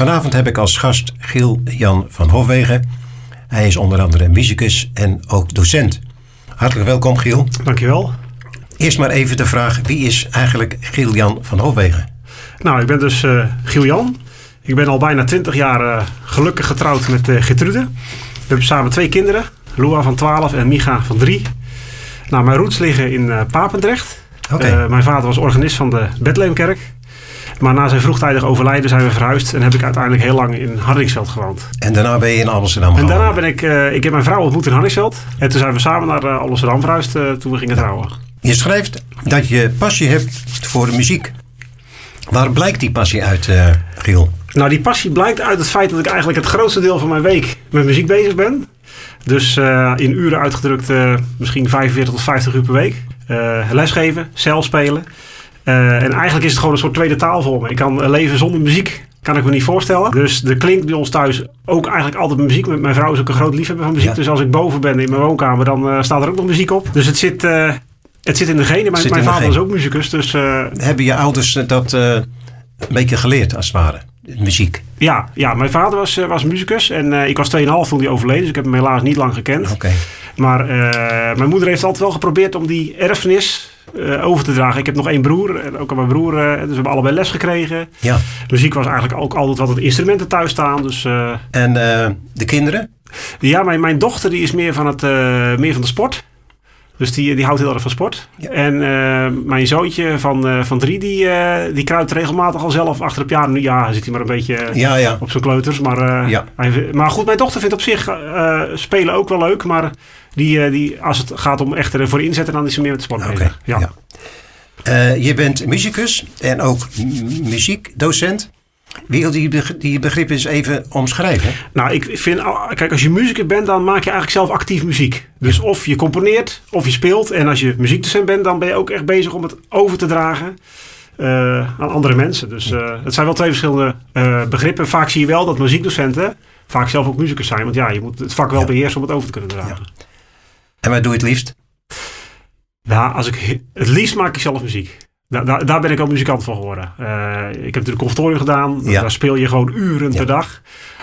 Vanavond heb ik als gast Giel Jan van Hofwegen. Hij is onder andere muzikus en ook docent. Hartelijk welkom Giel. Dankjewel. Eerst maar even de vraag, wie is eigenlijk Giel Jan van Hofwegen? Nou, ik ben dus uh, Giel Jan. Ik ben al bijna 20 jaar uh, gelukkig getrouwd met uh, Gertrude. We hebben samen twee kinderen. Lua van 12 en Micha van 3. Nou, mijn roots liggen in Papendrecht. Okay. mijn vader was organist van de Bethlehemkerk. Maar na zijn vroegtijdig overlijden zijn we verhuisd en heb ik uiteindelijk heel lang in Hardingsveld gewoond. En daarna ben je in Amsterdam En daarna ben ik, uh, ik heb mijn vrouw ontmoet in Hardingsveld. En toen zijn we samen naar uh, Amsterdam verhuisd uh, toen we gingen trouwen. Je schrijft dat je passie hebt voor de muziek. Waar blijkt die passie uit, Giel? Nou, die passie blijkt uit het feit dat ik eigenlijk het grootste deel van mijn week met muziek bezig ben. Dus in uren uitgedrukt misschien 45 tot 50 uur per week. lesgeven, zelf spelen. En eigenlijk is het gewoon een soort tweede taal voor me. Ik kan leven zonder muziek. Kan ik me niet voorstellen. Dus er klinkt bij ons thuis ook eigenlijk altijd muziek. Mijn vrouw is ook een groot liefhebber van muziek. Dus als ik boven ben in mijn woonkamer, dan staat er ook nog muziek op. Dus het zit, het zit in de genen. Mijn, mijn vader is ook muzikus. Dus, Hebben je ouders dat een beetje geleerd, als het ware? Muziek? Ja, ja mijn vader was, was muzikus. En ik was 2,5 toen hij overleden. Dus ik heb hem helaas niet lang gekend. Okay. Maar mijn moeder heeft altijd wel geprobeerd om die erfenis uh, over te dragen. Ik heb nog één broer en ook aan mijn broer, dus we hebben allebei les gekregen. Ja. Muziek was eigenlijk ook altijd wat het instrumenten thuis staan. Dus, en de kinderen? Ja, mijn, mijn dochter die is meer van, het, meer van de sport. Dus die, die houdt heel erg van sport. Ja. En mijn zoontje van, van drie, die, die kruipt regelmatig al zelf achter de piano. Nu ja, zit hij maar een beetje ja, ja. op zijn kleuters. Maar, ja. hij, maar goed, mijn dochter vindt op zich spelen ook wel leuk. Maar die, die, als het gaat om echt ervoor inzetten, dan is ze meer met sport bezig. Ja. je bent muzikus en ook muziekdocent. Wil die, die begrip eens even omschrijven? Nou, ik vind, kijk, als je muzikus bent, dan maak je eigenlijk zelf actief muziek. Dus of je componeert, of je speelt. En als je muziekdocent bent, dan ben je ook echt bezig om het over te dragen uh, aan andere mensen. Dus uh, het zijn wel twee verschillende uh, begrippen. Vaak zie je wel dat muziekdocenten vaak zelf ook muzikus zijn. Want ja, je moet het vak wel ja. beheersen om het over te kunnen dragen. Ja. En wat doe je het liefst? Nou, als ik, het liefst maak ik zelf muziek. Daar, ben ik al muzikant van geworden. Uh, ik heb natuurlijk conservatorium gedaan. Ja. Daar speel je gewoon uren per dag.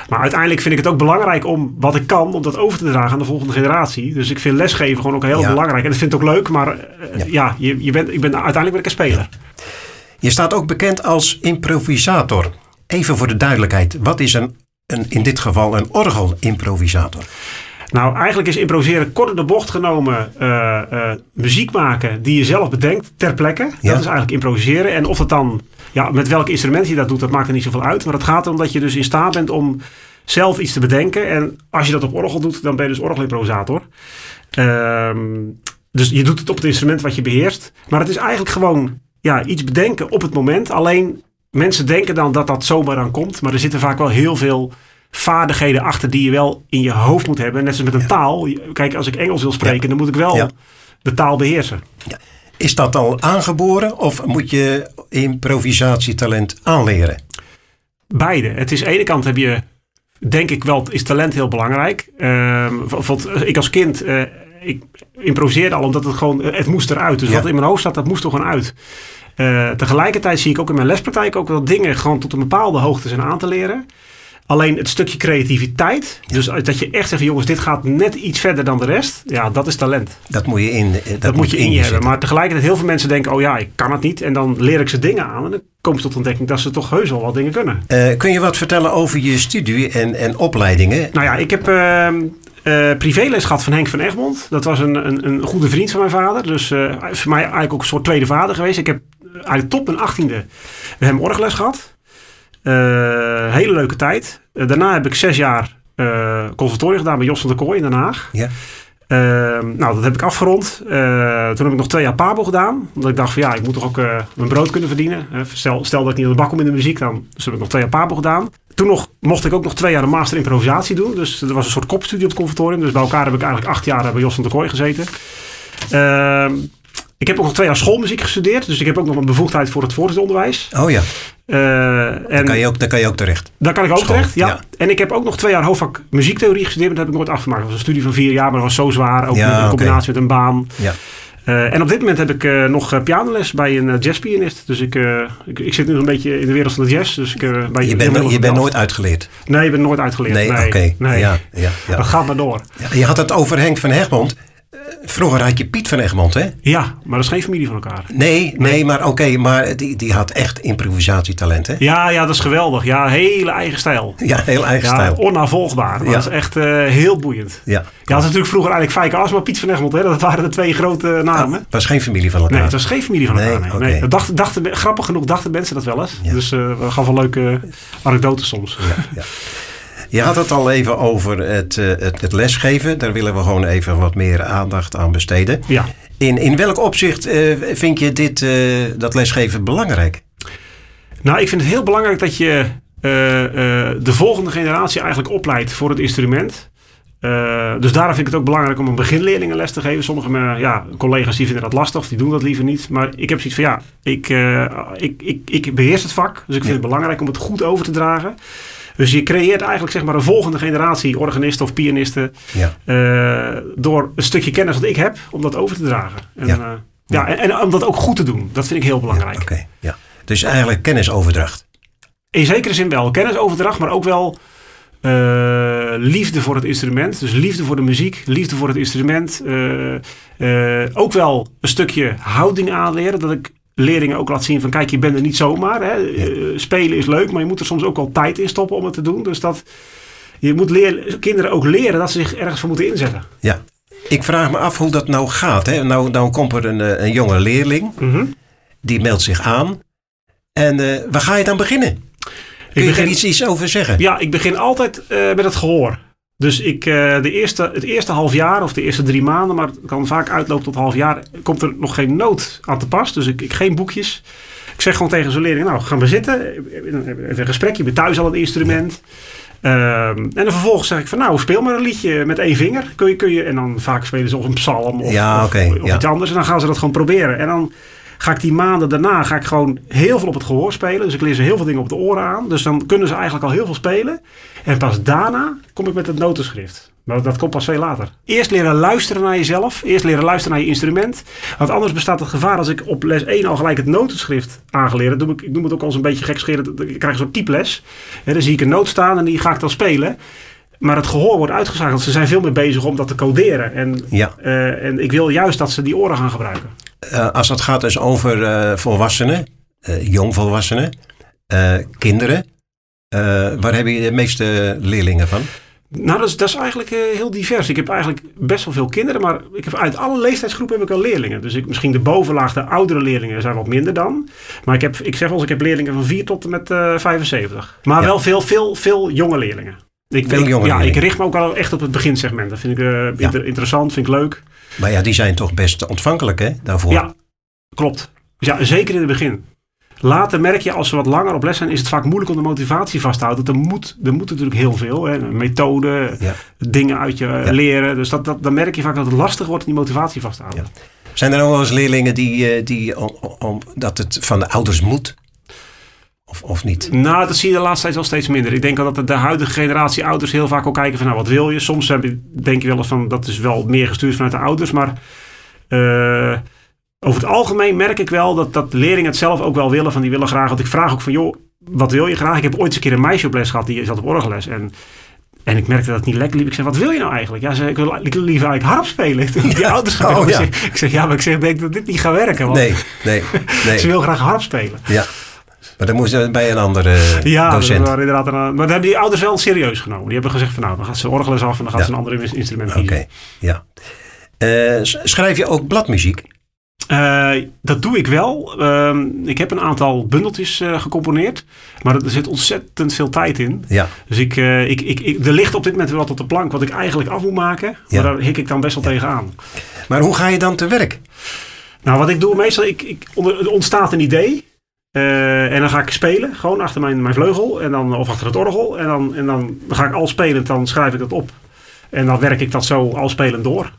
Maar uiteindelijk vind ik het ook belangrijk om wat ik kan, om dat over te dragen aan de volgende generatie. Dus ik vind lesgeven gewoon ook heel belangrijk. En dat vind ik ook leuk, maar uh, ja, je, je bent, ik ben, uiteindelijk ben ik een speler. Je staat ook bekend als improvisator. Even voor de duidelijkheid, wat is een, een in dit geval een orgelimprovisator? Nou, eigenlijk is improviseren kort in de bocht genomen uh, uh, muziek maken die je zelf bedenkt ter plekke. Dat is eigenlijk improviseren. En of het dan, ja, met welk instrument je dat doet, dat maakt er niet zoveel uit. Maar het gaat erom dat je dus in staat bent om zelf iets te bedenken. En als je dat op orgel doet, dan ben je dus orgelimprovisator. Um, dus je doet het op het instrument wat je beheerst. Maar het is eigenlijk gewoon ja, iets bedenken op het moment. Alleen mensen denken dan dat dat zomaar aan komt. Maar er zitten vaak wel heel veel vaardigheden achter die je wel in je hoofd moet hebben. Net zoals met een taal. Kijk, als ik Engels wil spreken, dan moet ik wel de taal beheersen. Is dat al aangeboren of moet je improvisatietalent aanleren? Beide. Het is aan de ene kant heb je, denk ik wel, is talent heel belangrijk. Uh, ik als kind, uh, ik improviseerde al omdat het gewoon, het moest eruit. Dus wat in mijn hoofd zat, dat moest er gewoon uit. Uh, tegelijkertijd zie ik ook in mijn lespraktijk ook wel dingen gewoon tot een bepaalde hoogte zijn aan te leren. Alleen het stukje creativiteit, dus dat je echt zegt, jongens, dit gaat net iets verder dan de rest. Ja, dat is talent. Dat moet je in, dat, dat moet je in je hebben. Maar tegelijkertijd heel veel mensen denken, oh ja, ik kan het niet. En dan leer ik ze dingen aan. En dan komen ze tot ontdekking dat ze toch heus wel wat dingen kunnen. Uh, kun je wat vertellen over je studie en, en opleidingen? Nou ja, ik heb... Uh, uh, privéles gehad van Henk van Egmond. Dat was een, een, een goede vriend van mijn vader. Dus uh, voor mij eigenlijk ook een soort tweede vader geweest. Ik heb eigenlijk top mijn achttiende hem orgles gehad. Uh, hele leuke tijd. Uh, daarna heb ik zes jaar uh, conservatorium gedaan bij Jos van der Kooi in Den Haag. Ja. nou, dat heb ik afgerond. toen heb ik nog twee jaar Pabo gedaan. Omdat ik dacht van ja, ik moet toch ook mijn brood kunnen verdienen. stel, stel dat ik niet aan de bak kom in de muziek, dan dus heb ik nog twee jaar Pabo gedaan. Toen nog, mocht ik ook nog twee jaar een master improvisatie doen. Dus er was een soort kopstudie op het conservatorium. Dus bij elkaar heb ik eigenlijk acht jaar bij Jos van der Kooi gezeten. Ehm, ik heb ook nog twee jaar schoolmuziek gestudeerd. Dus ik heb ook nog een bevoegdheid voor het voortgezet Oh ja. Uh, en daar, kan je ook, daar kan je ook terecht. Daar kan ik ook terecht, ja. En ik heb ook nog twee jaar hoofdvak muziektheorie gestudeerd. Maar dat heb ik nooit afgemaakt. Dat was een studie van vier jaar, maar dat was zo zwaar. Ook ja, in combinatie okay. met een baan. Ja. Uh, en op dit moment heb ik uh, nog pianoles bij een jazzpianist. Dus ik, ik, ik, zit nu een beetje in de wereld van de jazz. Dus ik, bij je bent, je bent nooit uitgeleerd? Nee, ik ben nooit uitgeleerd. Nee, nee oké. Nee. Ja, ja, ja. Dat gaat maar door. Ja, je had het over Henk van Hegmond. Vroeger had je Piet van Egmond, hè? Ja, maar dat is geen familie van elkaar. Nee, nee, maar oké, maar die, die had echt improvisatietalent, hè? Ja, ja, dat is geweldig. Ja, hele eigen stijl. Ja, heel eigen ja, stijl. Onnavolgbaar. Dat is echt uh, heel boeiend. Ja. Ja, dat is natuurlijk vroeger eigenlijk Fijke Asma, Piet van Egmond, hè? Dat waren de twee grote namen. het was geen familie van elkaar. Nee, het was geen familie van elkaar. Nee, nee. okay. nee. Dat dachten, dachten, grappig genoeg dachten mensen dat wel eens. Dus uh, we wel leuke anekdotes soms. Ja, ja. Je had het al even over het, uh, het, het, lesgeven. Daar willen we gewoon even wat meer aandacht aan besteden. Ja. In, in welk opzicht uh, vind je dit, uh, dat lesgeven belangrijk? Nou, ik vind het heel belangrijk dat je de volgende generatie eigenlijk opleidt voor het instrument. dus daarom vind ik het ook belangrijk om een beginleerlingen les te geven. Sommige ja, collega's die vinden dat lastig, die doen dat liever niet. Maar ik heb zoiets van ja, ik, ik, ik, ik beheers het vak. Dus ik vind ja. het belangrijk om het goed over te dragen. Dus je creëert eigenlijk zeg maar een volgende generatie organisten of pianisten. Ja. Uh, door een stukje kennis dat ik heb, om dat over te dragen. En, Ja. uh, ja, en, en om dat ook goed te doen. Dat vind ik heel belangrijk. Ja, Oké, ja. Dus eigenlijk kennisoverdracht. In zekere zin wel. Kennisoverdracht, maar ook wel uh, liefde voor het instrument. Dus liefde voor de muziek, liefde voor het instrument. Uh, ook wel een stukje houding aanleren. Dat ik leerlingen ook laat zien van kijk, je bent er niet zomaar. Hè. Uh, spelen is leuk, maar je moet er soms ook wel tijd in stoppen om het te doen. Dus dat je moet leer, kinderen ook leren dat ze zich ergens voor moeten inzetten. Ja, ik vraag me af hoe dat nou gaat. Hè? Nou, nou komt er een, een jonge leerling, mm -hmm. die meldt zich aan. En uh, waar ga je dan beginnen? Kun je begin, er iets, iets over zeggen? Ja, ik begin altijd uh, met het gehoor. Dus ik, uh, de eerste, het eerste half jaar of de eerste drie maanden, maar het kan vaak uitlopen tot half jaar, komt er nog geen noot aan te pas. Dus ik, ik geen boekjes. Ik zeg gewoon tegen zo'n leerling, nou gaan we zitten, even een gesprekje, je bent thuis al het instrument. Um, en dan vervolgens zeg ik van nou, speel maar een liedje met één vinger. Kun je, kun je, en dan vaak spelen ze of een psalm of, ja, of, okay, of ja. iets anders. En dan gaan ze dat gewoon proberen. En dan ga ik die maanden daarna ga ik gewoon heel veel op het gehoor spelen. Dus ik leer ze heel veel dingen op de oren aan. Dus dan kunnen ze eigenlijk al heel veel spelen. En pas daarna kom ik met het notenschrift. Maar dat komt pas veel later. Eerst leren luisteren naar jezelf. Eerst leren luisteren naar je instrument. Want anders bestaat het gevaar als ik op les 1 al gelijk het notenschrift aangeleerd. Doe ik, ik noem het ook als een beetje gekscheren. Ik krijg zo'n typles. En dan zie ik een noot staan en die ga ik dan spelen. Maar het gehoor wordt uitgeschakeld. Ze zijn veel meer bezig om dat te coderen. En, ja. uh, en ik wil juist dat ze die oren gaan gebruiken. Uh, als het gaat dus over uh, volwassenen, uh, jongvolwassenen, kinderen. waar heb je de meeste leerlingen van? Nou, dat is, dat is eigenlijk uh, heel divers. Ik heb eigenlijk best wel veel kinderen, maar ik heb uit alle leeftijdsgroepen heb ik al leerlingen. Dus ik, misschien de bovenlaag, de oudere leerlingen zijn wat minder dan. Maar ik, heb, ik zeg wel eens, ik heb leerlingen van 4 tot en met uh, 75. Maar ja. wel veel, veel, veel jonge leerlingen. Ik, veel ik, jonge ja, leerlingen. ik richt me ook al echt op het beginsegment. Dat vind ik uh, ja. interessant, vind ik leuk. Maar ja, die zijn toch best ontvankelijk hè, daarvoor? Ja, klopt. Ja, zeker in het begin. Later merk je, als ze wat langer op les zijn, is het vaak moeilijk om de motivatie vast te houden. Er moet, er moet natuurlijk heel veel. Hè? Methode, ja. dingen uit je ja. leren. Dus dat, dat, dan merk je vaak dat het lastig wordt om die motivatie vast te houden. Ja. Zijn er ook wel eens leerlingen die, die om, om, dat het van de ouders moet? Of, of niet? Nou, dat zie je de laatste tijd wel steeds minder. Ik denk dat de huidige generatie ouders heel vaak ook kijken van nou, wat wil je? Soms denk je wel eens van dat is wel meer gestuurd vanuit de ouders. Maar uh, over het algemeen merk ik wel dat, dat leerlingen het zelf ook wel willen. Van die willen graag. Want ik vraag ook van joh, wat wil je graag? Ik heb ooit eens een keer een meisje op les gehad die zat op orgelles. En, en ik merkte dat het niet lekker liep. Ik zeg, wat wil je nou eigenlijk? Ja, ze, ik, wil, ik liever eigenlijk harp spelen. Die ja. ouders gaan oh, ja. Ik zeg, ja, maar ik zeg, denk dat dit niet gaat werken. Want nee, nee, nee. ze wil graag harp spelen. Ja. Maar dan moest je bij een andere ja, docent. Ja, inderdaad. Een, maar dat hebben die ouders wel serieus genomen. Die hebben gezegd van nou, dan gaat ze orgelles af en dan gaat ze een andere instrument kiezen. Oké, okay. ja. Uh, schrijf je ook bladmuziek? Uh, dat doe ik wel. Uh, ik heb een aantal bundeltjes uh, gecomponeerd. Maar er zit ontzettend veel tijd in. Ja. Dus ik, ik, ik, ik, er ligt op dit moment wel wat op de plank wat ik eigenlijk af moet maken. Ja. Maar daar hik ik dan best wel ja. tegenaan. Maar hoe ga je dan te werk? Nou, wat ik doe meestal, ik, ik, er ontstaat een idee. Uh, en dan ga ik spelen, gewoon achter mijn, mijn vleugel en dan, of achter het orgel. En dan, en dan, dan ga ik al spelend, dan schrijf ik dat op. En dan werk ik dat zo al spelend door.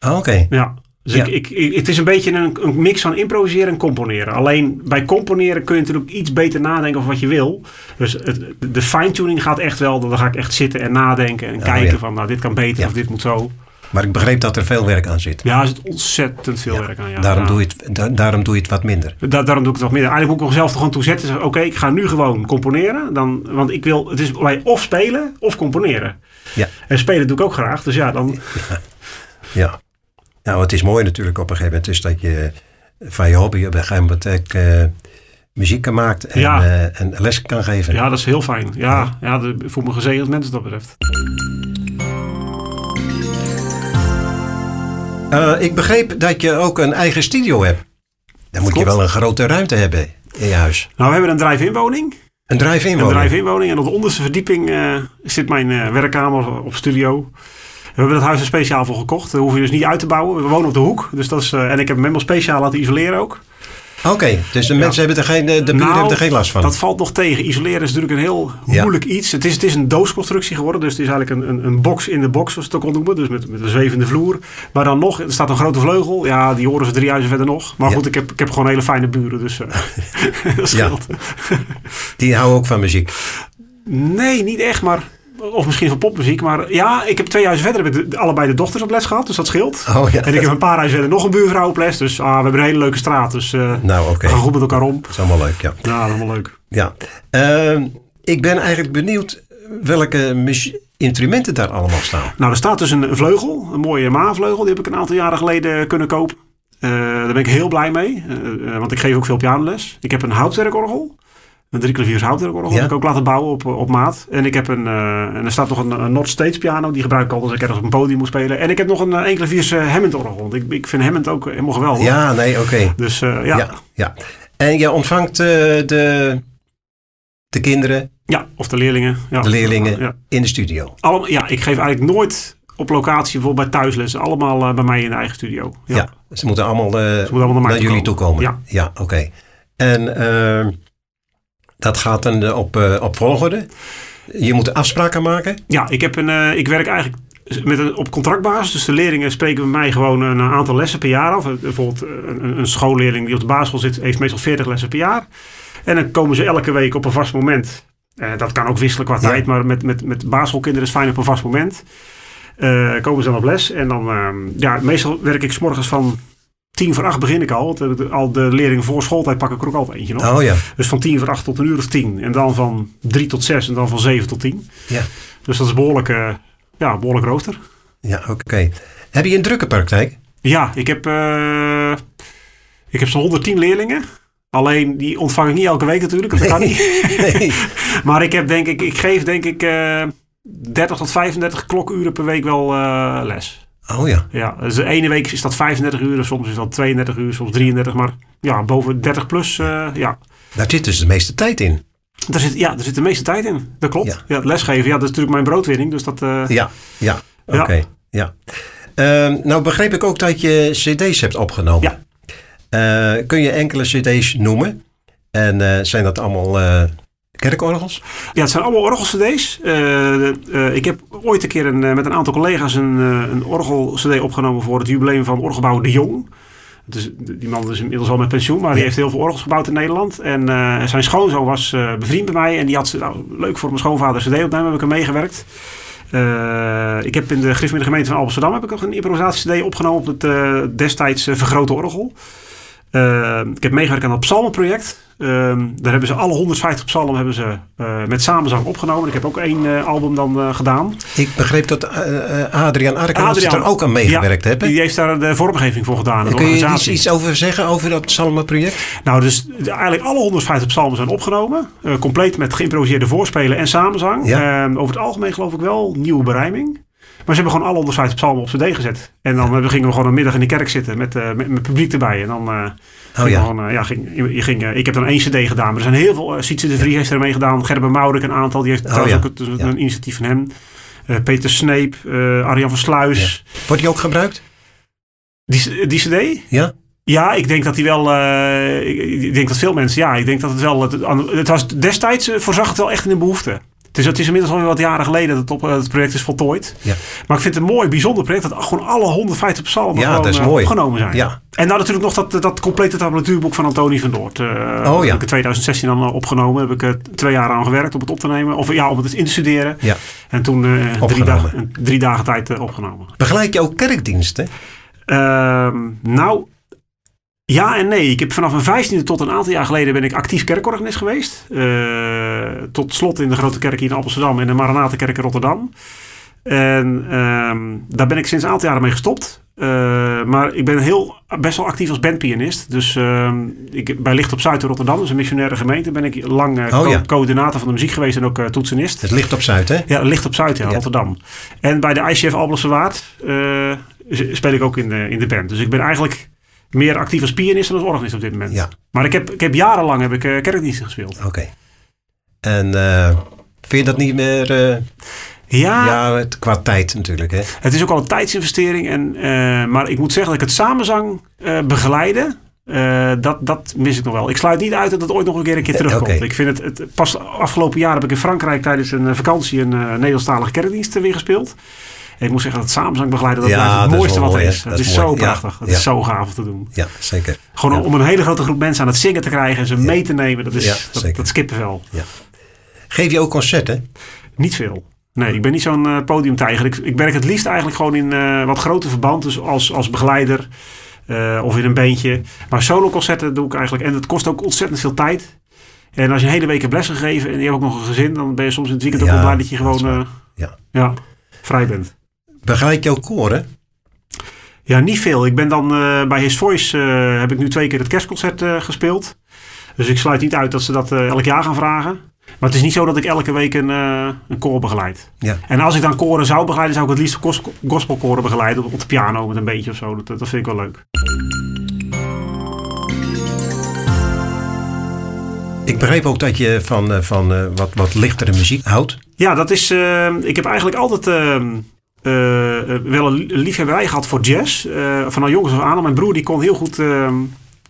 Oh, Oké. Okay. Ja. Dus ja. ik, ik, het is een beetje een, een, mix van improviseren en componeren. Alleen bij componeren kun je natuurlijk iets beter nadenken over wat je wil. Dus het, de fine-tuning gaat echt wel, dan ga ik echt zitten en nadenken en oh, kijken ja. van nou dit kan beter ja. of dit moet zo. Maar ik begreep dat er veel werk aan zit. Ja, er zit ontzettend veel werk aan. Ja. Daarom, Ja. Doe je het, da- daarom doe je het wat minder. Da- daarom doe ik het nog meer. Eigenlijk moet ik mezelf er gewoon toe zetten. Oké, ik ga nu gewoon componeren. Dan, want ik wil, het is bij of spelen of componeren. Ja. En spelen doe ik ook graag. Dus ja, dan, Ja. Nou, het is mooi natuurlijk op een gegeven moment is dat je van je hobby op een gegeven moment ook, eh, muziek kan maakt en, Ja. eh, en les kan geven. ja, dat is heel fijn. Ja, ja ik voel me gezegend mensen wat dat betreft. Eh, ik begreep dat je ook een eigen studio hebt. Dan moet je wel een grote ruimte hebben in je huis. Nou, we hebben een drive-in woning. Een drive-in Een woning. drive-in woning. En op de onderste verdieping eh, zit mijn eh, werkkamer op studio. We hebben dat huis er speciaal voor gekocht. Daar hoef je dus niet uit te bouwen. We wonen op de hoek. Dus dat is, en ik heb hem helemaal speciaal laten isoleren ook. Oké, dus de mensen hebben er geen, de buren Nou, hebben er geen last van. Dat valt nog tegen. Isoleren is natuurlijk een heel Ja. moeilijk iets. Het is, het is een doosconstructie geworden. Dus het is eigenlijk een, een, een box in de box, zoals het ook noemen. Dus met, met een zwevende vloer. Maar dan nog, er staat een grote vleugel. Ja, die horen ze drie huizen verder nog. Maar Ja. goed, ik heb, ik heb gewoon hele fijne buren. Dus eh, dat scheelt. Die houden ook van muziek. Nee, niet echt, maar... Of misschien van popmuziek. Maar ja, ik heb twee huizen verder heb ik de- allebei de dochters op les gehad. Dus dat scheelt. Oh ja. En ik heb een paar huizen verder nog een buurvrouw op les. Dus ah, we hebben een hele leuke straat. Dus eh Nou, we gaan goed met elkaar om. Dat is allemaal leuk, ja. Ja, allemaal leuk. ja. Ehm, ik ben eigenlijk benieuwd welke instrumenten daar allemaal staan. Nou, er staat dus een, vleugel, een mooie maanvleugel. Die heb ik een aantal jaren geleden kunnen kopen. Eh, daar ben ik heel blij mee, eh, want ik geef ook veel pianoles. Ik heb een houtwerkorgel, een drie klaviers houtwerkorgel. Ja. Ik ook laten bouwen op, op maat. En ik heb een, eh, en er staat nog een, een Not Stage piano, die gebruik ik altijd als ik ergens op een podium moet spelen. En ik heb nog een eh, één klaviers eh, Hammond orgel. Ik, ik vind Hammond ook helemaal geweldig. Ja, nee, oké. Dus eh, ja. Ja. ja, En je ontvangt eh, de, de kinderen Ja, of de leerlingen. Ja. De leerlingen. Ja. in de studio. Allemaal, ja, ik geef eigenlijk nooit op locatie, bijvoorbeeld bij thuislessen. Allemaal eh, bij mij in de eigen studio. Ja. Ze moeten allemaal, eh, Ze moeten allemaal naar toe jullie toe komen. Ja. ja oké. En ehm, dat gaat dan eh, op, eh, op volgorde. Je moet afspraken maken. Ja, ik, heb een, eh, ik werk eigenlijk met een, op contractbasis. Dus de leerlingen spreken bij mij gewoon een aantal lessen per jaar af. Bijvoorbeeld een, een- schoolleerling die op de basisschool zit, heeft meestal 40 lessen per jaar. En dan komen ze elke week op een vast moment. Eh, dat kan ook wisselen qua Ja. tijd, maar met, met, met basisschoolkinderen is het fijn op een vast moment. Komen ze dan op les. En dan, ehm, ja, meestal werk ik 's morgens van tien voor acht begin ik al. Want eh, de- al de leerlingen voor schooltijd pak ik er ook altijd eentje nog. Oh ja. Dus van tien voor acht tot een uur of tien. En dan van drie tot zes en dan van zeven tot tien. Ja, Dus dat is behoorlijk, eh, ja, behoorlijk rooster. ja oké. Heb je een drukke praktijk? Ja, ik heb, eh, ik heb zo'n 110 leerlingen. Alleen die ontvang ik niet elke week natuurlijk. Dat kan niet. Nee. Maar ik heb denk ik, ik geef denk ik eh 30 tot 35 klokuren per week wel eh, les. Oh ja. Ja, dus de ene week is dat 35 uur, soms is dat 32 uur, soms 33. Maar ja, boven 30 plus, eh, ja. Daar zit dus de meeste tijd in. Daar zit, ja, daar zit de meeste tijd in. Dat klopt. Ja. Ja. lesgeven, ja, dat is natuurlijk mijn broodwinning. Dus dat, eh, Ja, ja. Ja. Oké. Ja. Ehm, nou begreep ik ook dat je cd's hebt opgenomen. Ja. Eh, kun je enkele cd's noemen? En zijn dat allemaal kerkorgels? Ja, het zijn allemaal orgel-cd's. Eh, ik heb ooit een keer een, eh, met een aantal collega's een, een orgel-cd opgenomen voor het jubileum van Orgelbouw De Jong. Die man is inmiddels al met pensioen, maar die heeft heel veel orgels gebouwd in Nederland. En zijn schoonzoon was eh, bevriend bij mij en die had nou, leuk voor mijn schoonvader cd opnemen, heb ik er meegewerkt. Ik heb in de Griffie de gemeente van Amsterdam heb ik een improvisatie-cd opgenomen op het destijds vergrote orgel. Eh, ik heb meegewerkt aan het psalmenproject. Ehm, daar hebben ze alle 150 psalmen hebben ze, eh, met samenzang opgenomen. Ik heb ook één eh, album dan eh, gedaan. Ik begreep dat Adriaan Arkan Adriaan- er ook aan meegewerkt Ja, hebben. Die heeft daar de vormgeving voor gedaan. Kun je iets, iets over zeggen over dat Salma-project? Nou, dus eigenlijk alle 150 psalmen zijn opgenomen. compleet met geïmproviseerde voorspelen en samenzang. Ja. Ehm, over het algemeen geloof ik wel nieuwe berijming. Maar ze hebben gewoon alle 150 psalmen op cd gezet. En dan eh, gingen we gewoon een middag in de kerk zitten met, eh, met, met publiek erbij. En dan eh, ging Oh ja. gewoon, ja, ging, je ging, ik heb dan één cd gedaan. Maar er zijn heel veel. Uh, Sietse de Vrie heeft ermee gedaan. Gerben Maurik een aantal. Die heeft trouwens Oh ja. ook het- Ja. een initiatief van hem. Peter Sneep, Arjan van Sluis. Wordt die ook gebruikt? Die, die cd? Ja? Ja, ik denk dat hij wel. ik, denk dat veel mensen. Ja, ik denk dat het wel. Het, het was destijds voorzag het wel echt in een behoefte. Het is, het is inmiddels alweer wat jaren geleden dat het, op, het project is voltooid. Ja. Maar ik vind het een mooi, bijzonder project dat gewoon alle 150 psalmen Ja, gewoon, dat is eh, mooi. opgenomen zijn. Ja. En nou natuurlijk nog dat, dat complete tablatuurboek van Antonie van Doort. Eh, Oh, ja. Heb ik in 2016 dan eh, opgenomen. Heb ik eh, twee jaar aan gewerkt om het op te nemen. Of ja, om het in te studeren. Ja. En toen eh, drie, dagen, drie dagen tijd eh, opgenomen. Begeleid je ook kerkdiensten? Ehm, nou, ja en nee. Ik heb vanaf mijn vijftiende tot een aantal jaar geleden ben ik actief kerkorganist geweest. Eh, tot slot in de Grote Kerk hier in Amsterdam en de Maranatenkerk in Rotterdam. En ehm, daar ben ik sinds een aantal jaren mee gestopt. Eh, maar ik ben heel, best wel actief als bandpianist. Dus ehm, ik, bij Licht op Zuid in Rotterdam, dat is een missionaire gemeente, ben ik lang eh, Oh, co- ja. coördinator van de muziek geweest en ook toetsenist. Het ligt op Zuid, hè? Ja, Licht op Zuid, ja, Ja. Rotterdam. En bij de ICF Waard speel ik ook in de, in de band. Dus ik ben eigenlijk meer actief als pianist dan als organist op dit moment. Ja. Maar ik heb, ik heb jarenlang heb ik, eh, kerkdiensten gespeeld. Oké. En eh, vind je dat niet meer... eh, Ja, ja, het, qua tijd natuurlijk, hè? het is ook al een tijdsinvestering. En, maar ik moet zeggen dat ik het samenzang eh begeleiden. dat, dat mis ik nog wel. Ik sluit niet uit dat het ooit nog een keer een keer terugkomt. Ik vind het, het pas afgelopen jaar heb ik in Frankrijk tijdens een vakantie een Nederlandstalige kerkdienst weer gespeeld. Ik moet zeggen dat samenzang begeleiden, dat Ja, blijft het dat is mooiste wat er is. Het Dat is, zo. Ja, prachtig. Het ja. is zo gaaf om te doen. Ja, zeker. Gewoon Ja. om een hele grote groep mensen aan het zingen te krijgen en ze mee te nemen. Dat is Ja, dat, dat kippenvel. Geef je ook concerten? Niet veel. Nee, ik ben niet zo'n eh, podiumtijger. Ik, ik werk het liefst eigenlijk gewoon in eh, wat grote verband. Dus als, als begeleider eh, of in een bandje. Maar soloconcerten doe ik eigenlijk. En het kost ook ontzettend veel tijd. En als je een hele week hebt les gegeven en je hebt ook nog een gezin. Dan ben je soms in het weekend ook Ja, wel blij dat je dat gewoon Ja. ja, vrij bent. Begeleid je ook koren? Ja, niet veel. Ik ben dan eh, bij His Voice eh, heb ik nu twee keer het kerstconcert eh, gespeeld. Dus ik sluit niet uit dat ze dat elk jaar gaan vragen. Maar het is niet zo dat ik elke week een, een koor begeleid. Ja. En als ik dan koren zou begeleiden, zou ik het liefst gos- gospelkoren begeleiden. Op, de piano met een beetje of zo. Dat, dat vind ik wel leuk. Ik begreep ook dat je van, van wat, wat lichtere muziek houdt. Ja, dat is. ik heb eigenlijk altijd wel een liefhebberij gehad voor jazz. Eh van al jongens af aan. Mijn broer die kon heel goed eh,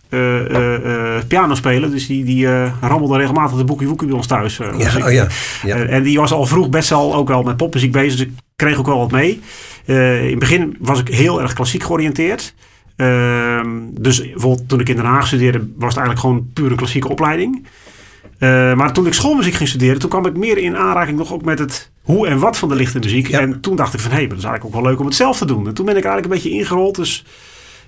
eh, eh, eh, piano spelen. Dus die, die eh, rammelde regelmatig de boekie woekie bij ons thuis. eh, dus Ja, oh ja. ja. Eh, en die was al vroeg best wel ook wel met popmuziek bezig. Dus ik kreeg ook wel wat mee. Eh, in het begin was ik heel erg klassiek georiënteerd. Ehm, dus bijvoorbeeld toen ik in Den Haag studeerde, was het eigenlijk gewoon puur een klassieke opleiding. Eh, maar toen ik schoolmuziek ging studeren, toen kwam ik meer in aanraking nog ook met het hoe en wat van de lichte muziek. Ja. En toen dacht ik van, hé, hey, dat is eigenlijk ook wel leuk om het zelf te doen. En toen ben ik eigenlijk een beetje ingerold. Dus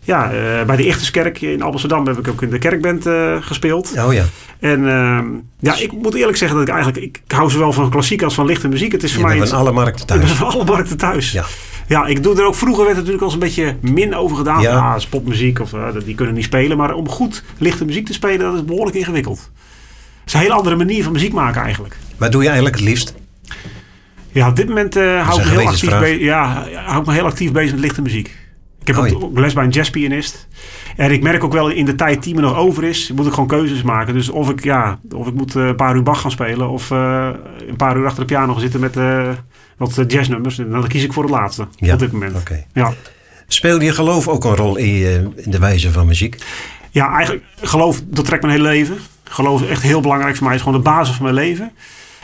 ja, eh, bij de Ichterskerk in Amsterdam heb ik ook in de kerkband eh, gespeeld. Oh ja. En ehm, ja, ik moet eerlijk zeggen dat ik eigenlijk, ik hou zowel van klassiek als van lichte muziek. Het is Je voor mij bent van alle markten thuis. van alle markten thuis. Ja. Ja, ik doe er ook vroeger werd er natuurlijk al eens een beetje min over gedaan. Ja. Dat is popmuziek of die kunnen niet spelen. Maar om goed lichte muziek te spelen, dat is behoorlijk ingewikkeld. Het is een hele andere manier van muziek maken eigenlijk. Wat doe je eigenlijk het liefst? Ja, op dit moment eh, hou, ik me heel actief gewetensvraag. be- ja, hou ik me heel actief bezig met lichte muziek. Ik heb Oh, ook, les bij een jazzpianist. En ik merk ook wel in de tijd die me nog over is, moet ik gewoon keuzes maken. Dus of ik, ja, of ik moet eh, een paar uur Bach gaan spelen of eh, een paar uur achter de piano gaan zitten met wat jazznummers. En dan kies ik voor het laatste Ja, op dit moment. Ja. Speelde je geloof ook een rol in, in de wijze van muziek? ja, eigenlijk geloof doortrekt mijn hele leven. Geloof is echt heel belangrijk voor mij. Het is gewoon de basis van mijn leven.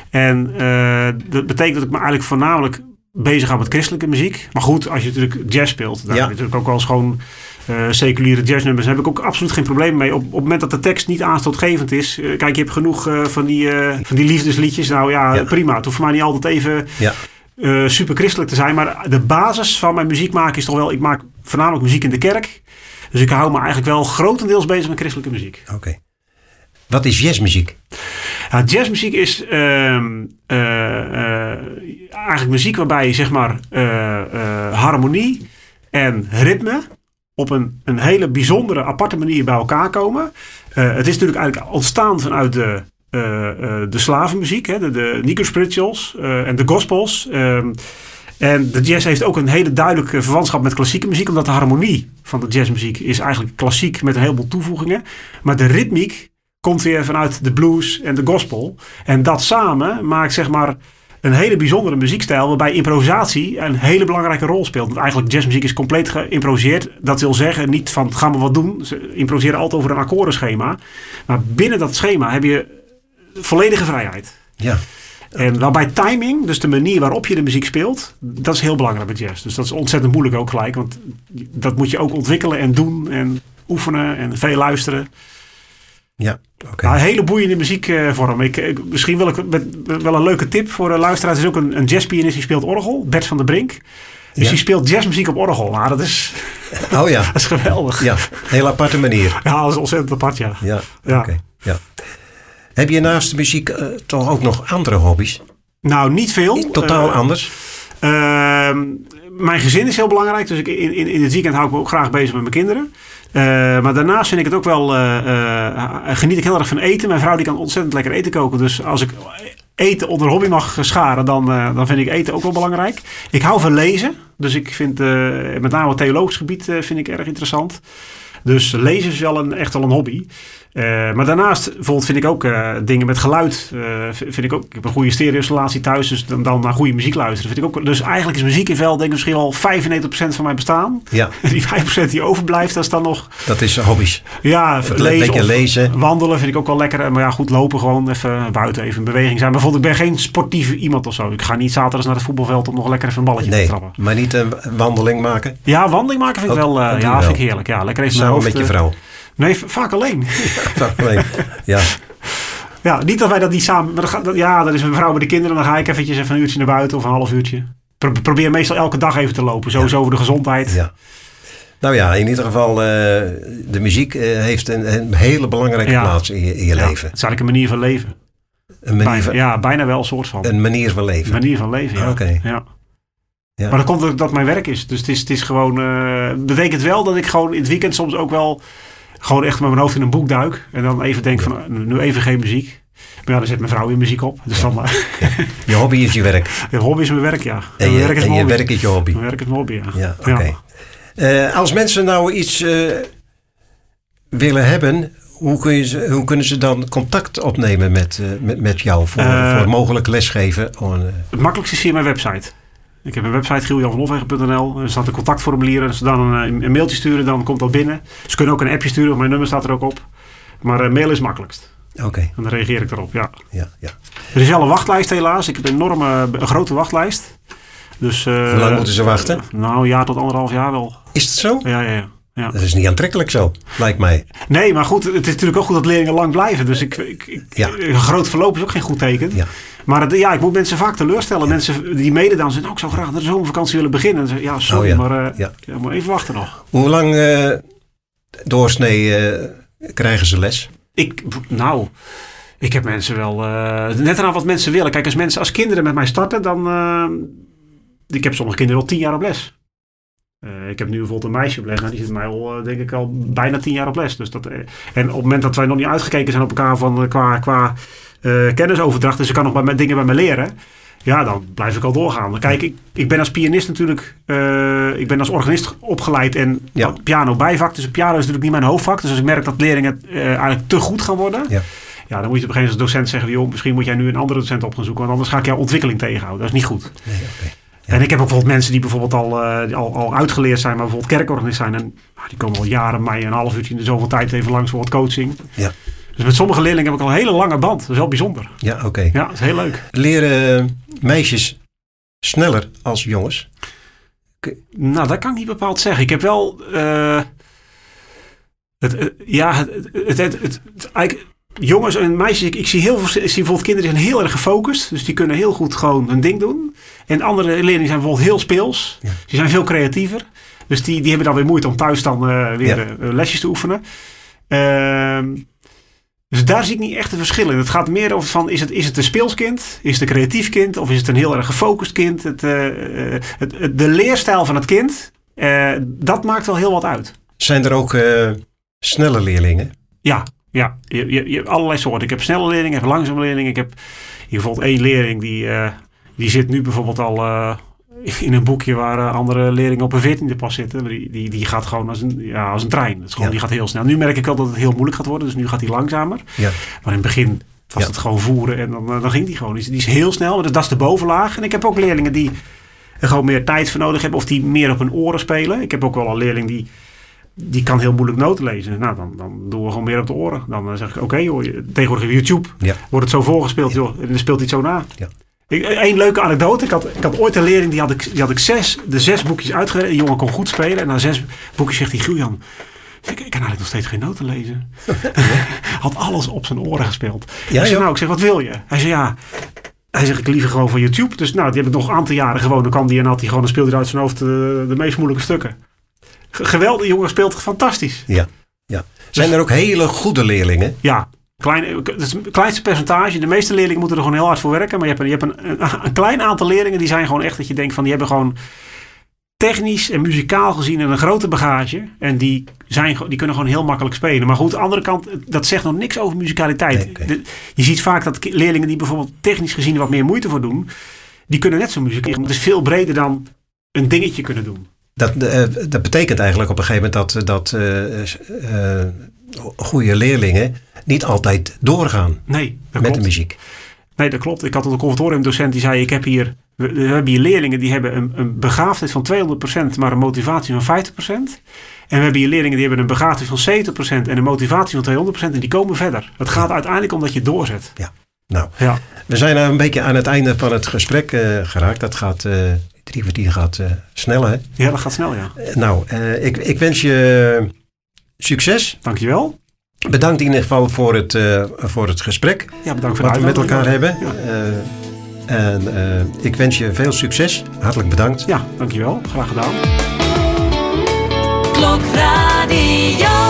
En eh, dat betekent dat ik me eigenlijk voornamelijk bezig hou met christelijke muziek. Maar goed, als je natuurlijk jazz speelt, Ja. heb je natuurlijk ook wel eens gewoon eh, seculiere jazznummers. Daar heb ik ook absoluut geen probleem mee. Op, op het moment dat de tekst niet aanstootgevend is. eh, kijk, je hebt genoeg van, die, van die liefdesliedjes. Nou ja, Ja. prima. Het hoeft voor mij niet altijd even Ja. super christelijk te zijn. Maar de basis van mijn muziek maken is toch wel... Ik maak voornamelijk muziek in de kerk. Dus ik hou me eigenlijk wel grotendeels bezig met christelijke muziek. Oké. Wat is jazzmuziek? Ja, jazzmuziek is ehm, eh, eh, eigenlijk muziek waarbij zeg maar eh, harmonie en ritme op een, een hele bijzondere, aparte manier bij elkaar komen. Het is natuurlijk eigenlijk ontstaan vanuit de, de slavenmuziek, hè, de, de Negro spirituals eh, en de gospels. Ehm, en de jazz heeft ook een hele duidelijke verwantschap met klassieke muziek, omdat de harmonie van de jazzmuziek is eigenlijk klassiek met een heleboel toevoegingen. Maar de ritmiek komt weer vanuit de blues en de gospel. En dat samen maakt zeg maar een hele bijzondere muziekstijl waarbij improvisatie een hele belangrijke rol speelt. Want eigenlijk jazzmuziek is compleet geïmproviseerd. Dat wil zeggen niet van gaan we wat doen. Ze improviseren altijd over een akkoordenschema. Maar binnen dat schema heb je volledige vrijheid. Ja. En waarbij timing, dus de manier waarop je de muziek speelt, dat is heel belangrijk bij jazz. Dus dat is ontzettend moeilijk ook gelijk, want dat moet je ook ontwikkelen en doen en oefenen en veel luisteren. Ja, oké. Nou, een hele boeiende muziekvorm. Ik, ik, misschien wel, ik, met- wel een leuke tip voor de luisteraars. Er is ook een, een jazzpianist die speelt orgel, Bert van der Brink. Dus Ja. die speelt jazzmuziek op orgel. Nou, dat is, Oh ja, dat is geweldig. ja. Heel aparte manier. Ja, dat is ontzettend apart, ja. Ja, Ja. oké. Ja. Heb je naast de muziek eh, toch ook nog andere hobby's? Nou, niet veel. Totaal Eh, anders? Ehm, mijn gezin is heel belangrijk. Dus ik, in, in, in het weekend hou ik me ook graag bezig met mijn kinderen. Eh, maar daarnaast vind ik het ook wel... eh, eh, geniet ik heel erg van eten. Mijn vrouw die kan ontzettend lekker eten koken. Dus als ik eten onder hobby mag scharen... dan, dan vind ik eten ook wel belangrijk. Ik hou van lezen. Dus ik vind met name het theologisch gebied vind ik erg interessant. Dus lezen is wel een, echt wel een hobby. Eh, maar daarnaast bijvoorbeeld vind ik ook eh, dingen met geluid. eh, vind ik, ook, ik heb een goede stereo-installatie thuis, dus dan, dan naar goede muziek luisteren. Vind ik ook, dus eigenlijk is muziek in vel denk ik misschien wel 95% van mijn bestaan. Ja, die 5% die overblijft, dat is dan nog dat is hobby's. ja, lezen, lezen. wandelen vind ik ook wel lekker. Maar ja, goed, lopen gewoon even buiten, even in beweging zijn. Bijvoorbeeld, ik ben geen sportieve iemand of zo. Ik ga niet zaterdags naar het voetbalveld om nog lekker even een balletje Nee, te trappen. maar niet een wandeling maken. Ja, wandeling maken vind ik Dat- wel, ja, vind ik heerlijk. Ja, lekker even Samen hoofd, met je vrouw. Nee, vaak alleen. Alleen. Ja, Ja, niet dat wij dat niet samen. Maar dat- ja, dan is mijn vrouw bij de kinderen. Dan ga ik eventjes even een uurtje naar buiten of een half uurtje. Pro- probeer meestal elke dag even te lopen. Sowieso over de gezondheid. ja. Nou ja, in ieder geval, eh, de muziek eh, heeft een, een hele belangrijke Ja. plaats in je, in je Ja, leven. Het is eigenlijk een manier van leven. Een manier, Bijna, van, ja, bijna wel een soort van. een manier van leven. manier van leven, ja. Ah, oké. ja. Ja. Maar dat komt ook dat mijn werk is. Dus het is, het is gewoon... eh betekent wel dat ik gewoon in het weekend soms ook wel... Gewoon echt met mijn hoofd in een boek duik. En dan even denk van, nu even geen muziek. Maar ja, dan zet mijn vrouw weer muziek op. Dus dan... eh, Je hobby is je werk. ja, hobby is mijn werk, ja. En je, werk is en je hobby. werk is je hobby. Mijn werk is mijn hobby, ja. Ja, oké. Eh, als mensen nou iets eh, willen hebben, hoe, kun je ze, hoe kunnen ze dan contact opnemen met, eh, met, met jou voor, voor mogelijk lesgeven? Het makkelijkste is via mijn website. Ik heb een website, gieljanvanhofwegen.nl. Er staat een contactformulier. Als ze dan een, een mailtje sturen, dan komt dat binnen. Ze kunnen ook een appje sturen, mijn nummer staat er ook op. Maar eh, mail is makkelijkst. Oké, En dan reageer ik erop, ja. ja, ja. Er is wel een wachtlijst helaas. Ik heb een enorme, een grote wachtlijst. Dus, eh, Hoe lang moeten ze wachten? nou, een jaar tot anderhalf jaar wel. Is het zo? Ja, ja, ja. Ja. Dat is niet aantrekkelijk zo, lijkt mij. Nee, maar goed, het is natuurlijk ook goed dat leerlingen lang blijven. Dus ik, ik, ik- Ja. een groot verloop is ook geen goed teken. Ja. Maar het, ja, ik moet mensen vaak teleurstellen. Mensen die mede dan zeggen, nou, ik zou graag de zomervakantie willen beginnen. Ze, ja, sorry, Oh ja, maar ja. ja, moet even wachten nog. Hoe lang eh, doorsnee eh, krijgen ze les? Ik, nou, ik heb mensen wel, net eraan wat mensen willen. Kijk, als mensen, als kinderen met mij starten, dan, ik heb sommige kinderen al tien jaar op les. Eh, ik heb nu bijvoorbeeld een meisje op les. Nou, die zit mij al, eh, denk ik, al bijna tien jaar op les. Dus dat, eh, en op het moment dat wij nog niet uitgekeken zijn op elkaar van, qua, qua kennisoverdracht. Dus ze kan nog bij, mij- dingen bij me leren. Ja, dan blijf ik al doorgaan. Kijk, ik, ik ben als pianist natuurlijk, ik ben als organist opgeleid en Ja. piano bijvak. Dus piano is natuurlijk niet mijn hoofdvak. Dus als ik merk dat leerlingen eigenlijk te goed gaan worden, Ja. ja, dan moet je op een gegeven moment als docent zeggen, joh, misschien moet jij nu een andere docent op gaan zoeken, want anders ga ik jouw ontwikkeling tegenhouden. Dat is niet goed. Nee. En ik heb ook bijvoorbeeld mensen die bijvoorbeeld al, eh, al, al uitgeleerd zijn, maar bijvoorbeeld kerkorganist zijn. En nou, die komen al jaren mij een half uurtje in de zoveel tijd even langs voor wat coaching. Ja. Dus met sommige leerlingen heb ik al een hele lange band. Dat is wel bijzonder. Ja, oké. Ja, dat is heel leuk. Leren eh, meisjes sneller als jongens? Nou, dat kan ik niet bepaald zeggen. Ik heb wel. eh, het, ja, het, het, het, het- het- eigenlijk, jongens en meisjes. Ik, ik zie heel veel. Ik zie bijvoorbeeld kinderen die zijn heel erg gefocust. Dus die kunnen heel goed gewoon hun ding doen. En andere leerlingen zijn bijvoorbeeld heel speels. Ja. Die zijn veel creatiever. Dus die, die hebben dan weer moeite om thuis dan eh, weer Ja. eh, lesjes te oefenen. Ehm, dus daar zie ik niet echt een verschil in. Het gaat meer over van, is het, is het een speelskind? Is het een creatief kind? Of is het een heel erg gefocust kind? Het, eh, het, het- de leerstijl van het kind, dat maakt wel heel wat uit. Zijn er ook snelle leerlingen? Ja, ja. Je, je, je hebt allerlei soorten. Ik heb snelle leerlingen, ik heb langzame leerlingen. Ik heb hier bijvoorbeeld één leerling die, eh, die zit nu bijvoorbeeld al eh, in een boekje waar eh, andere leerlingen op een veertiende pas zitten. Die, die, die gaat gewoon als een, ja, als een trein. Dat is gewoon, Ja. Die gaat heel snel. Nu merk ik al dat het heel moeilijk gaat worden, dus nu gaat hij langzamer. Ja. Maar in het begin was Ja. het gewoon voeren en dan, dan ging die gewoon. Die, is- die is heel snel, maar dat, dat is de bovenlaag. En ik heb ook leerlingen die er gewoon meer tijd voor nodig hebben of die meer op hun oren spelen. Ik heb ook wel een leerling die die kan heel moeilijk noten lezen. Nou, dan, dan doen we gewoon meer op de oren. Dan eh, zeg ik, oké je- tegenwoordig op YouTube Ja. wordt het zo voorgespeeld, joh. En dan speelt hij het zo na. Ja. Eén leuke anekdote. Ik had, ik had ooit een leerling, die had ik, die had ik zes, de zes boekjes uitgewerkt. Die jongen kon goed spelen. En na zes boekjes zegt hij, Julian, ik, ik kan eigenlijk nog steeds geen noten lezen. had alles op zijn oren gespeeld. Ja, ik zei, nou, ik zeg, wat wil je? Hij zei, ja... Hij zegt, ik liever gewoon van YouTube. Dus nou, die heb ik nog een aantal jaren gewoon. Dan kwam die en had hij gewoon, dan speelde hij uit zijn hoofd de, de meest moeilijke stukken. Geweldig, jongen speelt fantastisch. Ja. ja. Zijn er ook hele goede leerlingen? Ja, klein, het is het kleinste percentage. De meeste leerlingen moeten er gewoon heel hard voor werken. Maar je hebt, een, je hebt een, een, klein aantal leerlingen die zijn gewoon echt dat je denkt van die hebben gewoon technisch en muzikaal gezien een grote bagage. En die, zijn, die kunnen gewoon heel makkelijk spelen. Maar goed, aan de andere kant, dat zegt nog niks over muzikaliteit. De- je ziet vaak dat leerlingen die bijvoorbeeld technisch gezien wat meer moeite voor doen, die kunnen net zo muzikaal. Het is veel breder dan een dingetje kunnen doen. Dat, eh, dat betekent eigenlijk op een gegeven moment dat, dat eh, eh, goede leerlingen niet altijd doorgaan Nee, met klopt. de muziek. Nee, dat klopt. Ik had een conservatoriumdocent die zei: Ik heb hier, we, we hebben hier leerlingen die hebben een, een begaafdheid van 200%, maar een motivatie van 50%. En we hebben hier leerlingen die hebben een begaafdheid van 70% en een motivatie van 200%. En die komen verder. Het gaat uiteindelijk om dat je doorzet. Nou, Ja, we zijn nou een beetje aan het einde van het gesprek geraakt. Dat gaat, drie kwartier gaat eh, snel hè. ja dat gaat snel, ja. Eh, nou, eh, ik, ik wens je succes. Dankjewel. Bedankt in ieder geval voor het, eh, voor het gesprek. Ja, bedankt voor Wat we met elkaar hebben. Ja. Eh, en eh, ik wens je veel succes. Hartelijk bedankt. Ja, dankjewel. Graag gedaan. Klokradio.